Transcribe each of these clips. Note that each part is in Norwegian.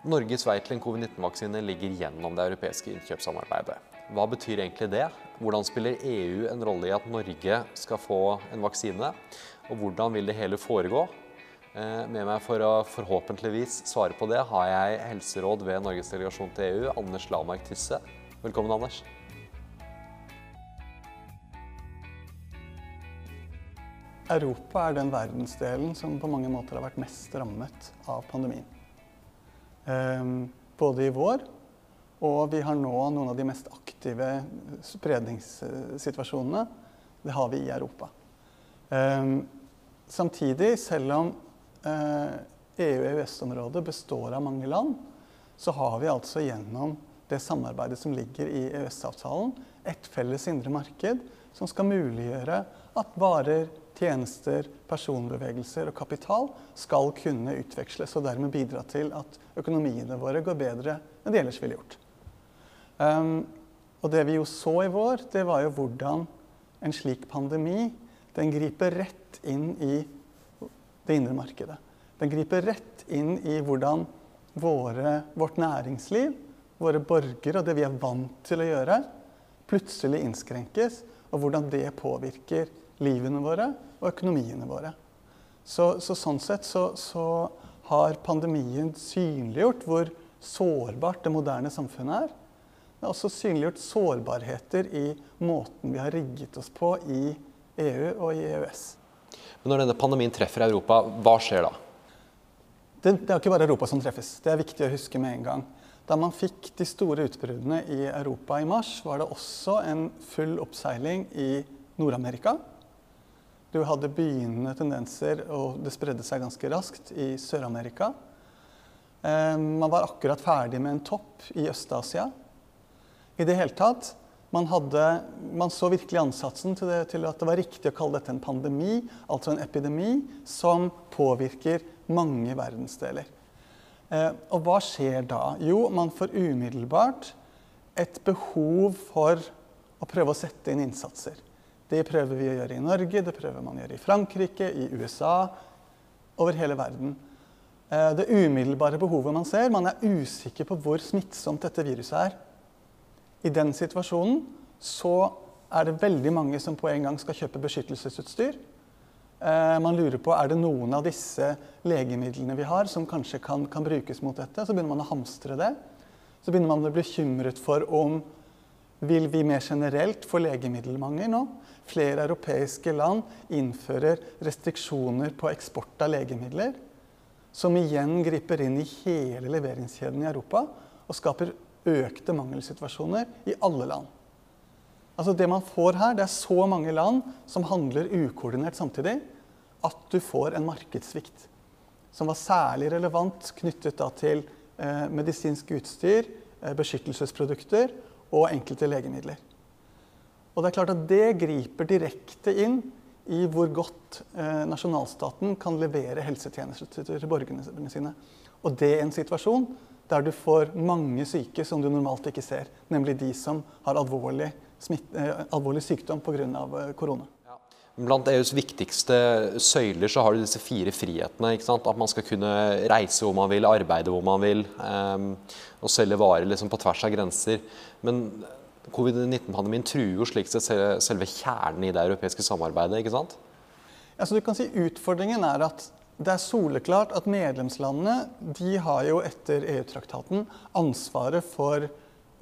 Norges vei til en covid-19-vaksine ligger gjennom det europeiske innkjøpssamarbeidet. Hva betyr egentlig det? Hvordan spiller EU en rolle i at Norge skal få en vaksine? Og hvordan vil det hele foregå? Eh, med meg for å forhåpentligvis svare på det, har jeg helseråd ved Norges delegasjon til EU, Anders Lamark Tysse. Velkommen, Anders. Europa er den verdensdelen som på mange måter har vært mest rammet av pandemien. Ehm, både i vår, og vi har nå noen av de mest aktive spredningssituasjonene. Det har vi i Europa. Ehm, samtidig, selv om EU-EØS-området eh, e består av mange land, så har vi altså gjennom det samarbeidet som ligger i EØS-avtalen, et felles indre marked som skal muliggjøre at varer, tjenester, personbevegelser og kapital skal kunne utveksles og dermed bidra til at økonomiene våre går bedre enn de ellers ville gjort. Um, og det vi jo så i vår, det var jo hvordan en slik pandemi den griper rett inn i det indre markedet. Den griper rett inn i hvordan våre, vårt næringsliv, våre borgere og det vi er vant til å gjøre, plutselig innskrenkes, og hvordan det påvirker livene våre og økonomiene våre. Så, så sånn sett så, så, har pandemien synliggjort hvor sårbart det moderne samfunnet er. Det har også synliggjort sårbarheter i måten vi har rigget oss på i EU og i EØS. Men når denne pandemien treffer Europa, hva skjer da? Det, det er ikke bare Europa som treffes. Det er viktig å huske med en gang. Da man fikk de store utbruddene i Europa i mars, var det også en full oppseiling i Nord-Amerika. Du hadde begynnende tendenser, og det spredde seg ganske raskt i Sør-Amerika. Eh, man var akkurat ferdig med en topp i Øst-Asia. I det hele tatt man, hadde, man så virkelig ansatsen til, det, til, at det var riktig å kalle dette en pandemi, altså en epidemi, som påvirker mange verdensdeler. Eh, og hva skjer da? Jo, man får umiddelbart et behov for å prøve å sette inn innsatser. Det prøver vi å gjøre i Norge, det prøver man å gjøre i Frankrike, i USA, over hele verden. Eh, det umiddelbare behovet man ser, man er usikker på hvor smittsomt dette viruset er. I den situasjonen så er det veldig mange som på en gang skal kjøpe beskyttelsesutstyr. Eh, man lurer på er det noen av disse legemidlene vi har som kanskje kan, kan brukes mot dette. Så begynner man å hamstre det. Så begynner man å bli bekymret for om vil vi mer generelt få legemiddelmangel nå. Flere europeiske land innfører restriksjoner på eksport av legemidler, som igjen griper inn i hele leveringskjeden i Europa og skaper økte mangelsituasjoner i alle land. Altså Det man får her, det er så mange land som handler ukoordinert samtidig, at du får en markedssvikt. Som var særlig relevant knyttet til eh, medisinsk utstyr, eh, beskyttelsesprodukter og enkelte legemidler. Og det er klart at det griper direkte inn i hvor godt eh, nasjonalstaten kan levere helsetjenester til borgerne sine. Og det er en situasjon der du får mange syke som du normalt ikke ser. Nemlig de som har alvorlig, smitt, eh, alvorlig sykdom pga. Eh, korona. Blant EUs viktigste søyler så har du disse fire frihetene. At man skal kunne reise hvor man vil, arbeide hvor man vil, um, og selge varer liksom på tvers av grenser. Men covid-19-pandemien truer jo slik sett selve kjernen i det europeiske samarbeidet. ikke sant? Ja, så du kan si Utfordringen er at det er soleklart at medlemslandene de har jo etter EU-traktaten ansvaret for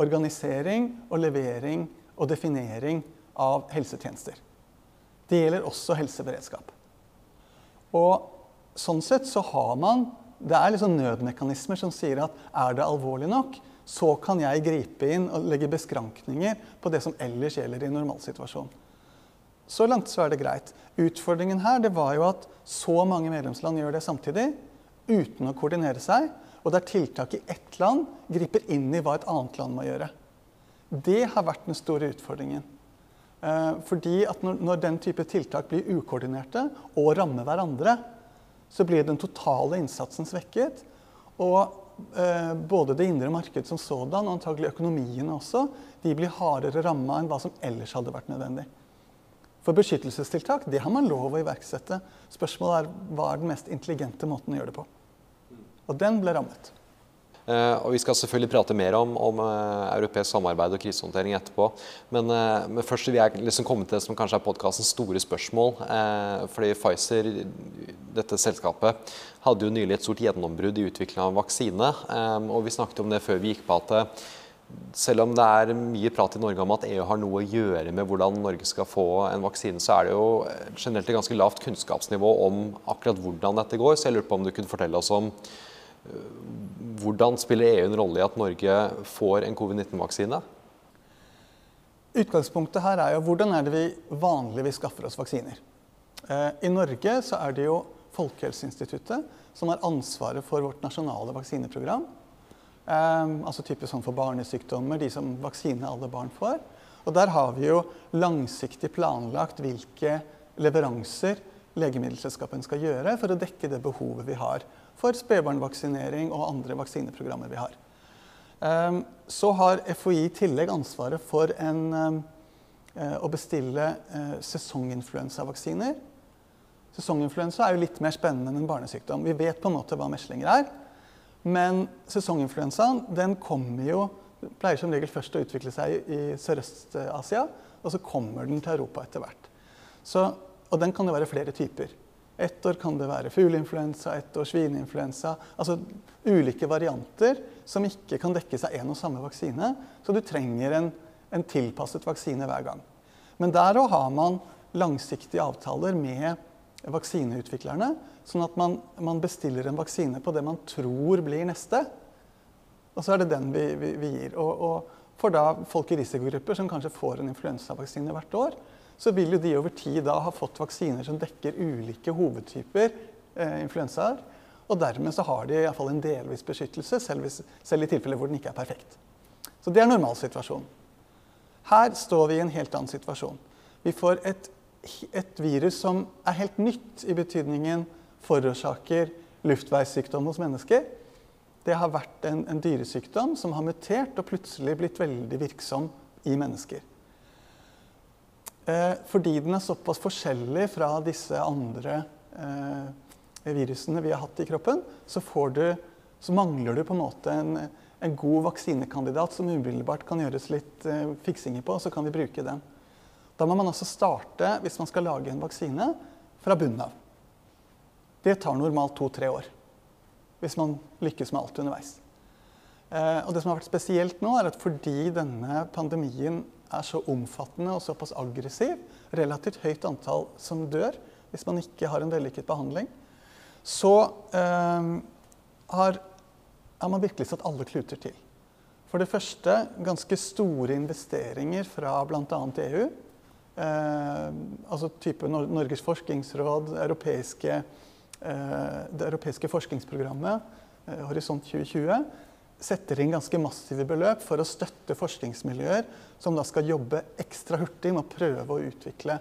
organisering og levering og definering av helsetjenester. Det gjelder også helseberedskap. Og sånn sett så har man Det er liksom nødmekanismer som sier at er det alvorlig nok, så kan jeg gripe inn og legge beskrankninger på det som ellers gjelder i normalsituasjon. Så langt så er det greit. Utfordringen her det var jo at så mange medlemsland gjør det samtidig uten å koordinere seg. Og der tiltak i ett land griper inn i hva et annet land må gjøre. Det har vært den store utfordringen. Eh, fordi at når, den type tiltak blir ukoordinerte og rammer hverandre, så blir den totale innsatsen svekket. Og eh, både det indre marked som sådan, og antagelig økonomiene også, de blir hardere ramma enn hva som ellers hadde vært nødvendig. For beskyttelsestiltak det har man lov å iverksette. Spørsmålet er hva er den mest intelligente måten å gjøre det på. Og den ble rammet. Eh, og Vi skal selvfølgelig prate mer om, om uh, europeisk samarbeid og krisehåndtering etterpå. Men, uh, men først vil jeg liksom komme til det som kanskje er podkastens store spørsmål. Fordi Pfizer, dette selskapet, hadde jo nylig et stort gjennombrudd i utviklinga av vaksine. og vi snakket om det før vi gikk på at selv om det er mye prat i Norge om at EU har noe å gjøre med hvordan Norge skal få en vaksine, så er det jo generelt et ganske lavt kunnskapsnivå om akkurat hvordan dette går. Så jeg lurer på om du kunne fortelle oss om hvordan spiller EU en rolle i at Norge får en covid-19-vaksine? Utgangspunktet her er jo hvordan er det vi vanligvis skaffer oss vaksiner. Eh, I Norge så er det jo Folkehelseinstituttet som har ansvaret for vårt nasjonale vaksineprogram. Eh, altså type sånn for barnesykdommer, de som vaksine alle barn får. Og der har vi jo langsiktig planlagt hvilke leveranser legemiddelselskapene skal gjøre for å dekke det behovet vi har for spedbarnvaksinering og andre vaksineprogrammer vi har. Ehm, så har FHI i tillegg ansvaret for en, ehm, eh, å bestille eh, sesonginfluensavaksiner. Sesonginfluensa er jo litt mer spennende enn en barnesykdom. Vi vet på en måte hva meslinger er. Men sesonginfluensaen den kommer jo, pleier som regel først å utvikle seg i Sørøst-Asia, og så kommer den til Europa etter hvert. Så, og den kan det være flere typer. Ett år kan det være fugleinfluensa, ett år svineinfluensa. Altså ulike varianter som ikke kan dekkes av én og samme vaksine. Så du trenger en, en tilpasset vaksine hver gang. Men der òg har man langsiktige avtaler med vaksineutviklerne. Sånn at man, man, bestiller en vaksine på det man tror blir neste. Og så er det den vi, vi, vi gir. Og, og, for da folk i risikogrupper som kanskje får en influensavaksine hvert år, så vil jo de over tid da ha fått vaksiner som dekker ulike hovedtyper eh, influensaer. Og dermed så har de iallfall en delvis beskyttelse, selv, hvis, selv i tilfeller hvor den ikke er perfekt. Så det er normalsituasjonen. Her står vi i en helt annen situasjon. Vi får et, et virus som er helt nytt i betydningen forårsaker luftveissykdom hos mennesker. Det har vært en, en dyresykdom som har mutert og plutselig blitt veldig virksom i mennesker. Eh, fordi den er såpass forskjellig fra disse andre eh, virusene vi har hatt i kroppen, så, du, så mangler du på en måte en, en, god vaksinekandidat som umiddelbart kan gjøres litt eh, fiksinger på, og så kan vi bruke den. Da må man altså starte, hvis man skal lage en vaksine, fra bunnen av. Det tar normalt to-tre år. Hvis man lykkes med alt underveis. Og det som har vært spesielt nå, er at fordi denne pandemien er så omfattende og såpass aggressiv, relativt høyt antall som dør hvis man ikke har en vellykket behandling, så eh, har, har, man virkelig satt alle kluter til. For det første ganske store investeringer fra bl.a. EU. Eh, altså type Norges forskningsråd, europeiske, eh, det europeiske forskningsprogrammet, eh, Horisont 2020 setter inn ganske massive beløp for å støtte forskningsmiljøer som da skal jobbe ekstra hurtig med å prøve å utvikle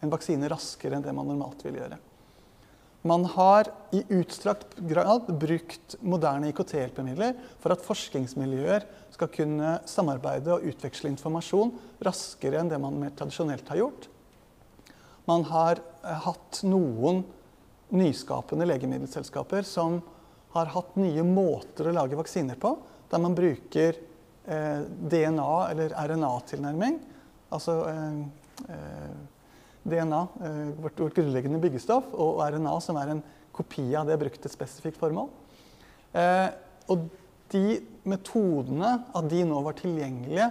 en vaksine raskere enn det man normalt vil gjøre. Man har i utstrakt grad brukt moderne IKT-hjelpemidler for at forskningsmiljøer skal kunne samarbeide og utveksle informasjon raskere enn det man mer tradisjonelt har gjort. Man har eh, hatt noen nyskapende legemiddelselskaper som har hatt nye måter å lage vaksiner på, der man bruker eh, DNA- eller RNA-tilnærming. Altså eh, eh DNA, eh, vårt, vårt, grunnleggende byggestoff, og RNA, som er en kopi av det brukt til et spesifikt formål. Eh, og de metodene, at de nå var tilgjengelige,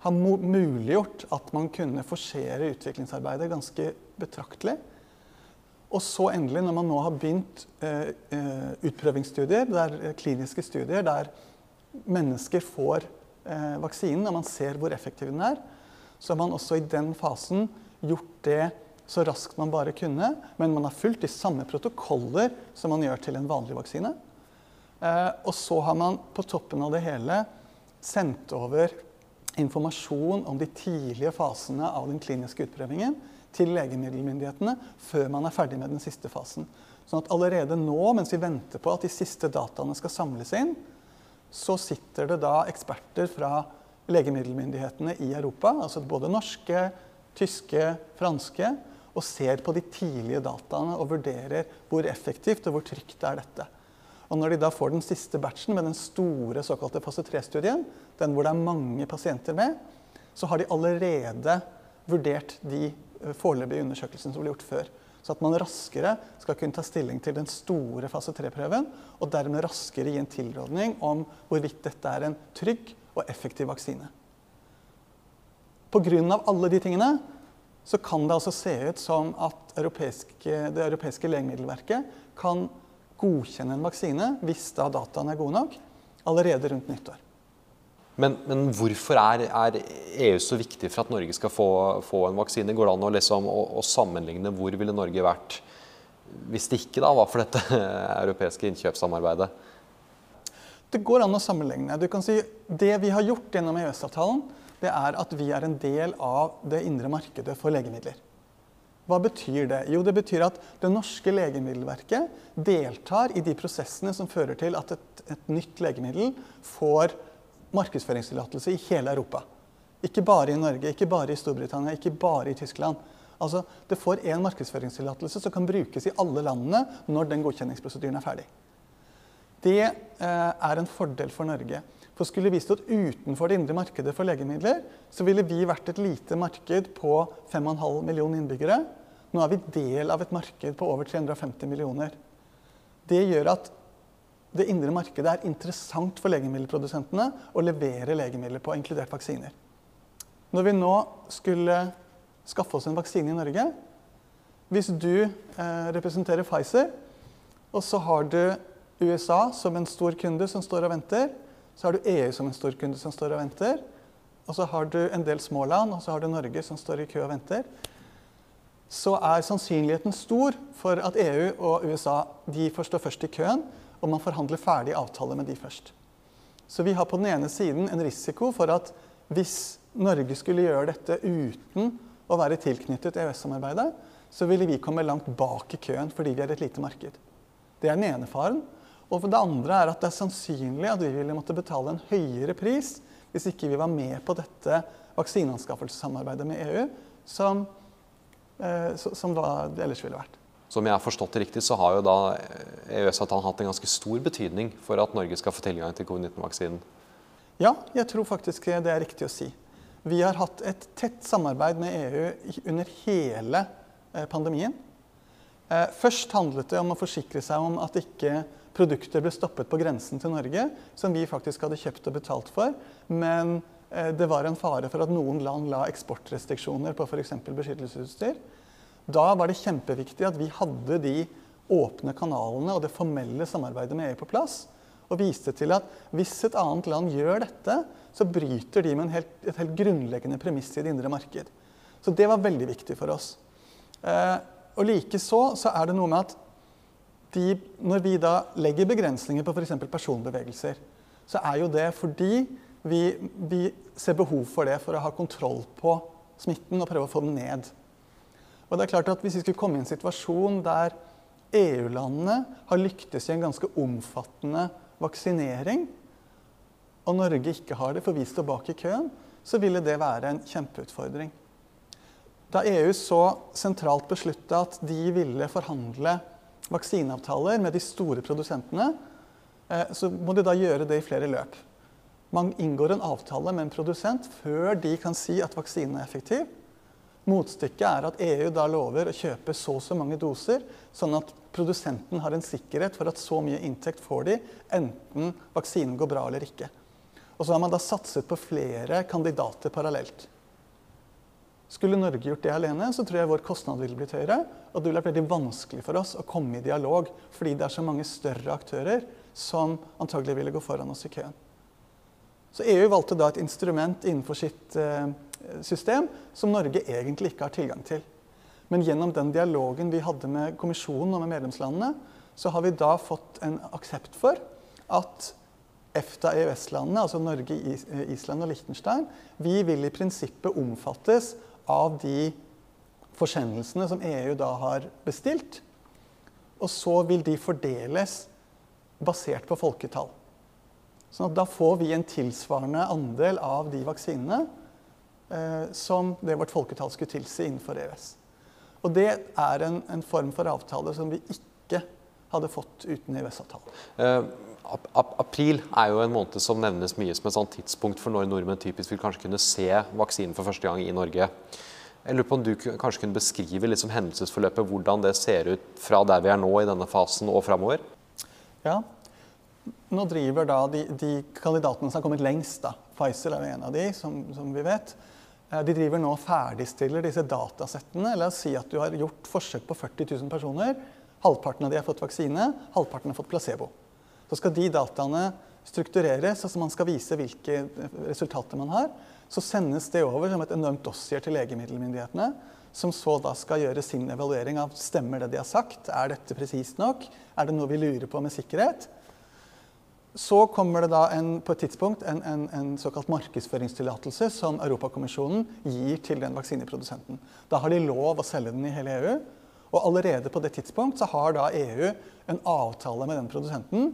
har muliggjort at man kunne forsere utviklingsarbeidet ganske betraktelig. Og så endelig, når man nå har begynt eh, eh, utprøvingsstudier, der, eh, kliniske studier der mennesker får eh, vaksinen, og man ser hvor effektiv den er, så har man også i den fasen gjort det så raskt man bare kunne. Men man har fulgt de samme protokoller som man gjør til en vanlig vaksine. Eh, og så har man på toppen av det hele sendt over informasjon om de tidlige fasene av den kliniske utprøvingen til legemiddelmyndighetene før man er ferdig med den siste fasen. Sånn at allerede nå, mens vi venter på at de siste dataene skal samles inn, så sitter det da eksperter fra legemiddelmyndighetene i Europa, altså både norske, tyske, franske, og ser på de tidlige dataene og vurderer hvor effektivt og hvor trygt er dette. Og når de da får den siste batchen med den store såkalte fase 3-studien, den hvor det er mange pasienter med, så har de allerede vurdert de foreløpige undersøkelsen som ble gjort før. Så at man raskere skal kunne ta stilling til den store fase 3-prøven, og dermed raskere gi en tilrådning om hvorvidt dette er en trygg og effektiv vaksine. Pga. alle de tingene så kan det altså se ut som at europeiske, det europeiske legemiddelverket kan godkjenne en vaksine hvis da dataene er gode nok, allerede rundt nyttår. Men, men hvorfor er, er, EU så viktig for at Norge skal få, få en vaksine? Går det an å, liksom, å, å, sammenligne hvor ville Norge vært hvis det ikke da var for dette europeiske innkjøpssamarbeidet? Det går an å sammenligne. Du kan si Det vi har gjort gjennom EØS-avtalen, det er at vi er en del av det indre markedet for legemidler. Hva betyr det? Jo, det betyr at det norske legemiddelverket deltar i de prosessene som fører til at et, et nytt legemiddel får markedsføringstillatelse i hele Europa. Ikke bare i Norge, ikke bare i Storbritannia, ikke bare i Tyskland. Altså, Det får én markedsføringstillatelse som kan brukes i alle landene når den godkjenningsprosedyren er ferdig. Det eh, er en fordel for Norge. For skulle vi stått utenfor det indre markedet for legemidler, så ville vi vært et lite marked på 5,5 millioner innbyggere. Nå er vi del av et marked på over 350 millioner. Det gjør at det indre markedet er interessant for legemiddelprodusentene å levere legemidler på, inkludert vaksiner. Når vi nå skulle skaffe oss en vaksine i Norge Hvis du eh, representerer Pfizer, og så har du USA som en stor kunde som står og venter, så har du EU som en stor kunde som står og venter, og så har du en del små land, og så har du Norge som står i kø og venter, så er sannsynligheten stor for at EU og USA de får stå først i køen og man forhandler ferdig avtale med de først. Så vi har på den ene siden en risiko for at hvis Norge skulle gjøre dette uten å være tilknyttet EØS-samarbeidet, så ville vi komme langt bak i køen fordi vi er et lite marked. Det er den ene faren. Og det andre er at det er sannsynlig at vi ville måtte betale en høyere pris hvis ikke vi var med på dette vaksineanskaffelsessamarbeidet med EU, som, eh, som det ellers ville vært. Som jeg har forstått det riktig, så har jo da EØS-avtalen hatt en ganske stor betydning for at Norge skal få tilgang til covid-19-vaksinen. Ja, jeg tror faktisk det er riktig å si. Vi har hatt et tett samarbeid med EU under hele eh, pandemien. Eh, først handlet det om å forsikre seg om at ikke produkter ble stoppet på grensen til Norge, som vi faktisk hadde kjøpt og betalt for. Men eh, det var en fare for at noen land la eksportrestriksjoner på f.eks. beskyttelsesutstyr. Da var det kjempeviktig at vi hadde de åpne kanalene og det formelle samarbeidet med EU på plass. Og viste til at hvis et annet land gjør dette, så bryter de med helt, et helt grunnleggende premiss i det indre marked. Så det var veldig viktig for oss. Eh, og likeså så er det noe med at de, når vi da legger begrensninger på f.eks. personbevegelser, så er jo det fordi vi, vi ser behov for det for å ha kontroll på smitten og prøve å få den ned. Og det er klart at Hvis vi skulle komme i en situasjon der EU-landene har lyktes i en ganske omfattende vaksinering, og Norge ikke har det, for vi står bak i køen, så ville det være en kjempeutfordring. Da EU så sentralt beslutta at de ville forhandle vaksineavtaler med de store produsentene, eh, så må de da gjøre det i flere løp. Man inngår en avtale med en produsent før de kan si at vaksinen er effektiv. Motstykket er at EU da lover å kjøpe så og så mange doser, sånn at produsenten har en sikkerhet for at så mye inntekt får de, enten vaksinen går bra eller ikke. Og så har man da satset på flere kandidater parallelt. Skulle Norge gjort det alene, så tror jeg vår kostnad ville blitt høyere. Og det ville vært veldig vanskelig for oss å komme i dialog, fordi det er så mange større aktører som antagelig ville gå foran oss i køen. Så EU valgte da et instrument innenfor sitt eh, system som Norge egentlig ikke har tilgang til. Men gjennom den dialogen vi hadde med kommisjonen og med medlemslandene, så har vi da fått en aksept for at EFTA-EØS-landene, altså Norge, Island og Liechtenstein, vi vil i prinsippet omfattes av de forsendelsene som EU da har bestilt. Og så vil de fordeles basert på folketall. Sånn at da får vi en tilsvarende andel av de vaksinene som det vårt folketall skulle tilsi innenfor EØS. Og det er en, en, form for avtale som vi ikke hadde fått uten EØS-avtalen. Uh, ap april er jo en måned som nevnes mye som et sånt tidspunkt for når nordmenn typisk vil kanskje kunne se vaksinen for første gang i Norge. Jeg lurer på om du kanskje kunne beskrive liksom hendelsesforløpet, hvordan det ser ut fra der vi er nå i denne fasen og framover? Ja, nå driver da de, de, kandidatene som har kommet lengst, da, Pfizer er en av de, som, som vi vet, eh, de driver nå og ferdigstiller disse datasettene. La oss si at du har gjort forsøk på 40 000 personer. Halvparten av de har fått vaksine, halvparten har fått placebo. Så skal de dataene struktureres, altså man skal vise hvilke resultater man har. Så sendes det over som et enormt dossier til legemiddelmyndighetene, som så da skal gjøre sin evaluering av stemmer det de har sagt, er dette presist nok, er det noe vi lurer på med sikkerhet. Så kommer det da en, på et tidspunkt en, en, en såkalt markedsføringstillatelse som Europakommisjonen gir til den vaksineprodusenten. Da har de lov å selge den i hele EU. Og allerede på det tidspunkt så har da EU en avtale med den produsenten,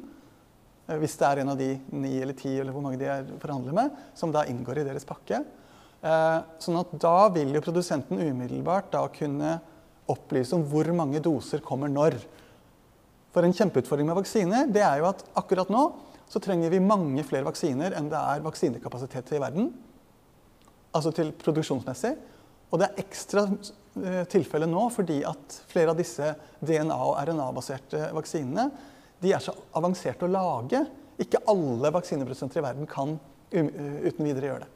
eh, hvis det er en av de ni eller ti eller hvor mange de er forhandler med, som da inngår i deres pakke. Eh, sånn at da vil jo produsenten umiddelbart da kunne opplyse om hvor mange doser kommer når. For en kjempeutfordring med vaksiner det er jo at akkurat nå så trenger vi mange flere vaksiner enn det er vaksinekapasitet til i verden. Altså til produksjonsmessig. Og det er ekstra eh, tilfelle nå fordi at flere av disse DNA- og RNA-baserte vaksinene de er så avanserte å lage. Ikke alle vaksineprodusenter i verden kan um, uten videre gjøre det.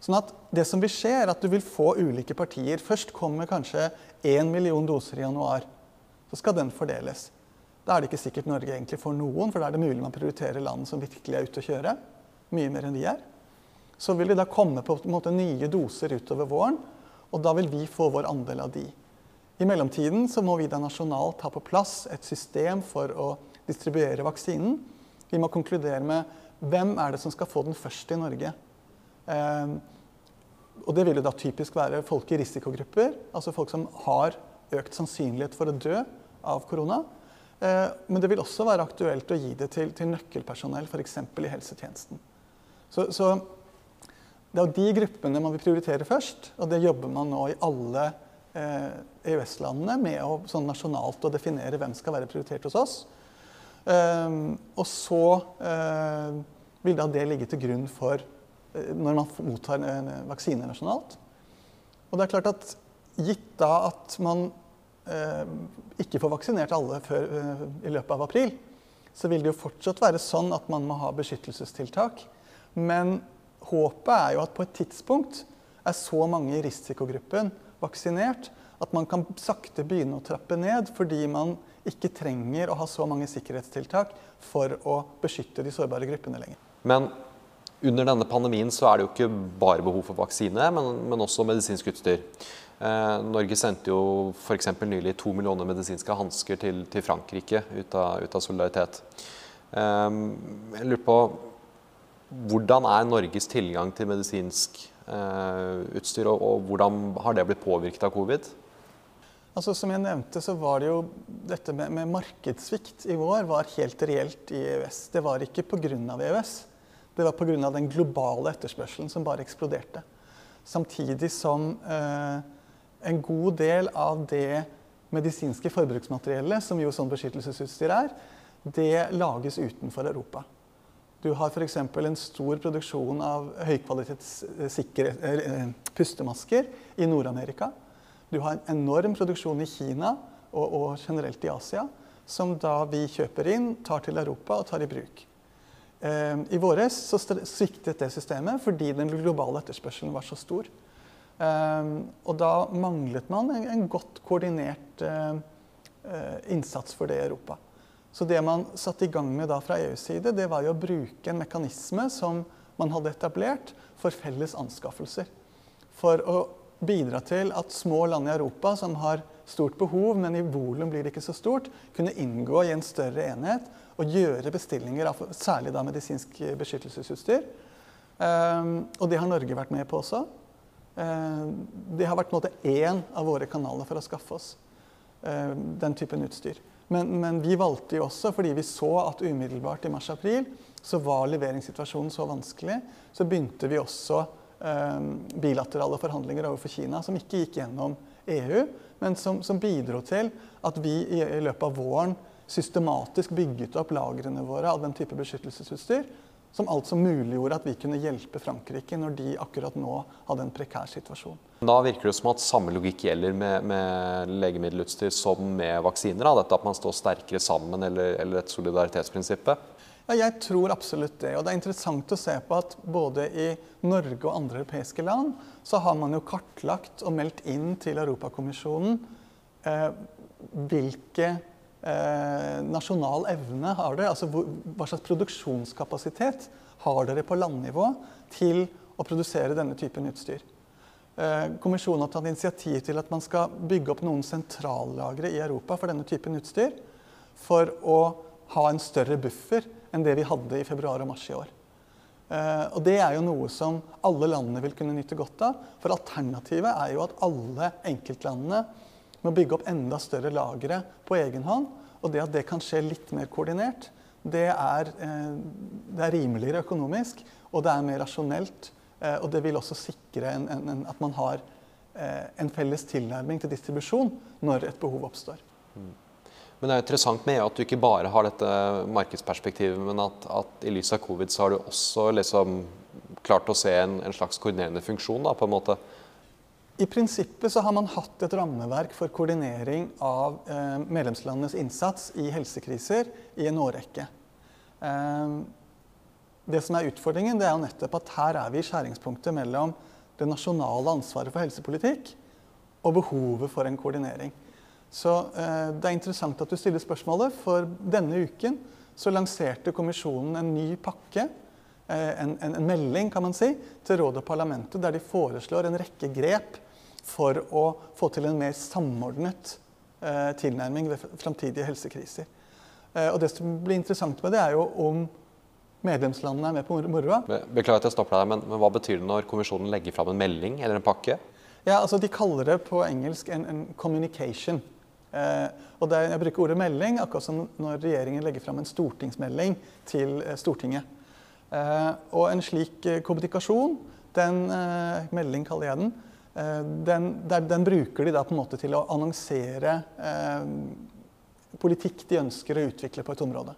Sånn at det som vil skje, er at du vil få ulike partier. Først kommer kanskje én million doser i januar. Så skal den fordeles. Da er det ikke sikkert Norge egentlig får noen, for da er det mulig man prioriterer land som virkelig er ute å kjøre. Mye mer enn vi er. Så vil det da komme på en måte nye doser utover våren, og da vil vi få vår andel av de. I mellomtiden så må vi da nasjonalt ha på plass et system for å distribuere vaksinen. Vi må konkludere med hvem er det som skal få den først i Norge. Eh, og det vil jo da typisk være folk i risikogrupper, altså folk som har økt sannsynlighet for å dø av korona. Eh, men det vil også være aktuelt å gi det til, til nøkkelpersonell, f.eks. i helsetjenesten. Så, så, det er de gruppene man vil prioritere først, og det jobber man nå i alle eh, EØS-landene med å sånn nasjonalt å definere hvem skal være prioritert hos oss. Eh, og så vil da det ligge til grunn for når man mottar en vaksine nasjonalt. Og det er klart at gitt da at man ikke får vaksinert alle før, eh, i løpet av april, så vil det jo fortsatt være sånn at man må ha beskyttelsestiltak. Men håpet er jo at på et tidspunkt er så mange i risikogruppen vaksinert at man kan sakte begynne å trappe ned fordi man ikke trenger å ha så mange sikkerhetstiltak for å beskytte de sårbare gruppene lenger. Men under denne pandemien så er det jo ikke bare behov for vaksine, men, men også medisinsk utstyr. Eh, Norge sendte jo f.eks. nylig to millioner medisinske hansker til, til, Frankrike ut av, ut av solidaritet. Eh, jeg lurer på hvordan er Norges tilgang til medisinsk eh, utstyr, og, og, hvordan har det blitt påvirket av covid? Altså, som jeg nevnte, så var det jo dette med, med markedssvikt i vår var helt reelt i EØS. Det var ikke pga. EØS. Det var pga. den globale etterspørselen som bare eksploderte. Samtidig som eh, en god del av det medisinske forbruksmateriellet, som jo sånn beskyttelsesutstyr er, det lages utenfor Europa. Du har f.eks. en stor produksjon av høykvalitets eh, pustemasker i Nord-Amerika. Du har en enorm produksjon i Kina og, og, generelt i Asia, som da vi kjøper inn, tar til Europa og tar i bruk. Eh, I våres så sviktet det systemet fordi den globale etterspørselen var så stor. Ehm, og da manglet man en, godt koordinert eh, eh, innsats for det i Europa. Så det man satte i gang med da fra EUs side, det var jo å bruke en mekanisme som man hadde etablert for felles anskaffelser. For å bidra til at små land i Europa som har stort behov, men i volum blir det ikke så stort, kunne inngå i en større enhet og gjøre bestillinger av særlig da medisinsk beskyttelsesutstyr. Um, og det har Norge vært med på også. Eh, det har vært én av våre kanaler for å skaffe oss eh, den typen utstyr. Men, men, vi valgte jo også, fordi vi så at umiddelbart i mars-april så var leveringssituasjonen så vanskelig, så begynte vi også eh, bilaterale forhandlinger overfor Kina som ikke gikk gjennom EU, men som, som bidro til at vi i, i løpet av våren systematisk bygget opp lagrene våre av den type beskyttelsesutstyr. Som altså muliggjorde at vi kunne hjelpe Frankrike når de akkurat nå hadde en prekær situasjon. Da virker det som at samme logikk gjelder med, med legemiddelutstyr som med vaksiner? Da. Dette at man står sterkere sammen, eller, eller et solidaritetsprinsippet? Ja, jeg tror absolutt det. Og det er interessant å se på at både i Norge og andre europeiske land så har man jo kartlagt og meldt inn til Europakommisjonen eh, hvilke eh, nasjonal evne har dere? Altså hva slags produksjonskapasitet har dere på landnivå til å produsere denne typen utstyr? Eh, kommisjonen har tatt initiativ til at man skal bygge opp noen sentrallagre i Europa for denne typen utstyr, for å ha en større buffer enn det vi hadde i februar og mars i år. Eh, og Det er jo noe som alle landene vil kunne nyte godt av. For alternativet er jo at alle enkeltlandene med å bygge opp enda større lagre på egen hånd. Og det at det kan skje litt mer koordinert, det er, eh, det er rimeligere økonomisk, og det er mer rasjonelt. Eh, og det vil også sikre en, en, en, at man har eh, en felles tilnærming til distribusjon når et behov oppstår. Mm. Men det er interessant med at du ikke bare har dette markedsperspektivet, men at, at i lys av covid så har du også liksom klart å se en, en slags koordinerende funksjon da, på en måte. I prinsippet så har man hatt et rammeverk for koordinering av eh, medlemslandenes innsats i helsekriser i en årrekke. Eh, det som er utfordringen, det er jo nettopp at her er vi i skjæringspunktet mellom det nasjonale ansvaret for helsepolitikk og behovet for en koordinering. Så eh, det er interessant at du stiller spørsmålet, for denne uken så lanserte kommisjonen en ny pakke eh, en, en, en, melding kan man si, til rådet og parlamentet der de foreslår en rekke grep for å få til en mer samordnet eh, tilnærming ved framtidige helsekriser. Eh, og Det som blir interessant med det, er jo om medlemslandene er med på moroa. Beklager at jeg stopper deg, men, men, hva betyr det når kommisjonen legger fram en melding eller en pakke? Ja, altså De kaller det på engelsk en, en communication. Eh, og er, Jeg bruker ordet melding, akkurat som når regjeringen legger fram en stortingsmelding til eh, Stortinget. Eh, og en slik eh, kommunikasjon, den melding kaller jeg den, den, der, den, bruker de da på en måte til å annonsere eh, politikk de ønsker å utvikle på et område.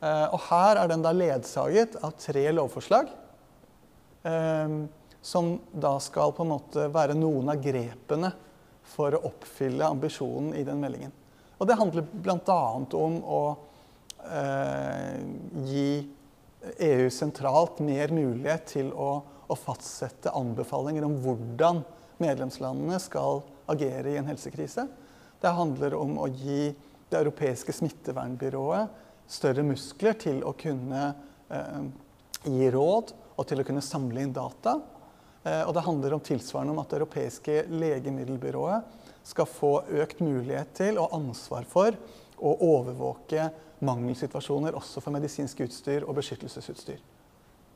Eh, og her er den da ledsaget av tre lovforslag. Eh, som da skal på en måte være noen av grepene for å oppfylle ambisjonen i den meldingen. Og det handler bl.a. om å eh, gi EU sentralt mer mulighet til å å fastsette anbefalinger om hvordan medlemslandene skal agere i en helsekrise. Det handler om å gi det europeiske smittevernbyrået større muskler til å kunne eh, gi råd og til å kunne samle inn data. Eh, og det handler om tilsvarende om at det europeiske legemiddelbyrået skal få økt mulighet til og ansvar for å overvåke mangelsituasjoner også for medisinsk utstyr og beskyttelsesutstyr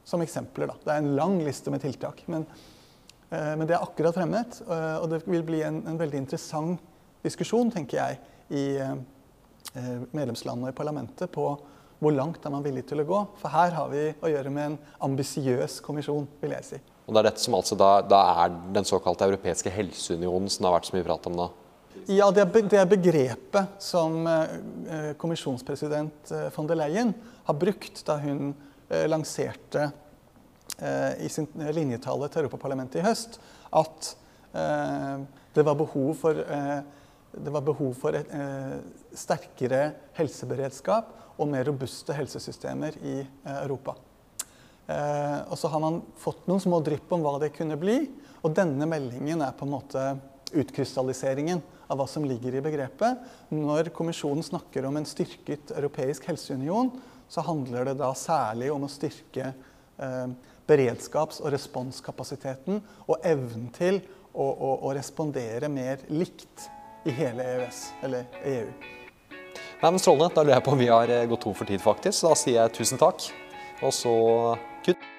som eksempler. Da. Det er en lang liste med tiltak. Men, eh, men det er akkurat fremmet, eh, og det vil bli en, en veldig interessant diskusjon, tenker jeg, i eh, medlemslandene og i parlamentet på hvor langt er man villig til å gå. For her har vi å gjøre med en ambisiøs kommisjon, vil jeg si. Og det er dette som altså da, da er den såkalte europeiske helseunionen som det har vært så mye prat om da? Ja, det er, begrepet som kommisjonspresident von der Leyen har brukt da hun lanserte eh, i sin linjetale til Europaparlamentet i høst at eh, det var behov for, var behov for et, sterkere helseberedskap og mer robuste helsesystemer i Europa. Og så har man fått noen små drypp om hva det kunne bli. Og denne meldingen er på en måte utkrystalliseringen av hva som ligger i begrepet. Når kommisjonen snakker om en styrket europeisk helseunion, så handler det da særlig om å styrke eh, beredskaps- og responskapasiteten og evnen til å, å, å, respondere mer likt i hele EØS, eller EU. Nei, men Strålende. Da lurer jeg på om vi har eh, gått tom for tid, faktisk. Da sier jeg tusen takk. Og så kutt.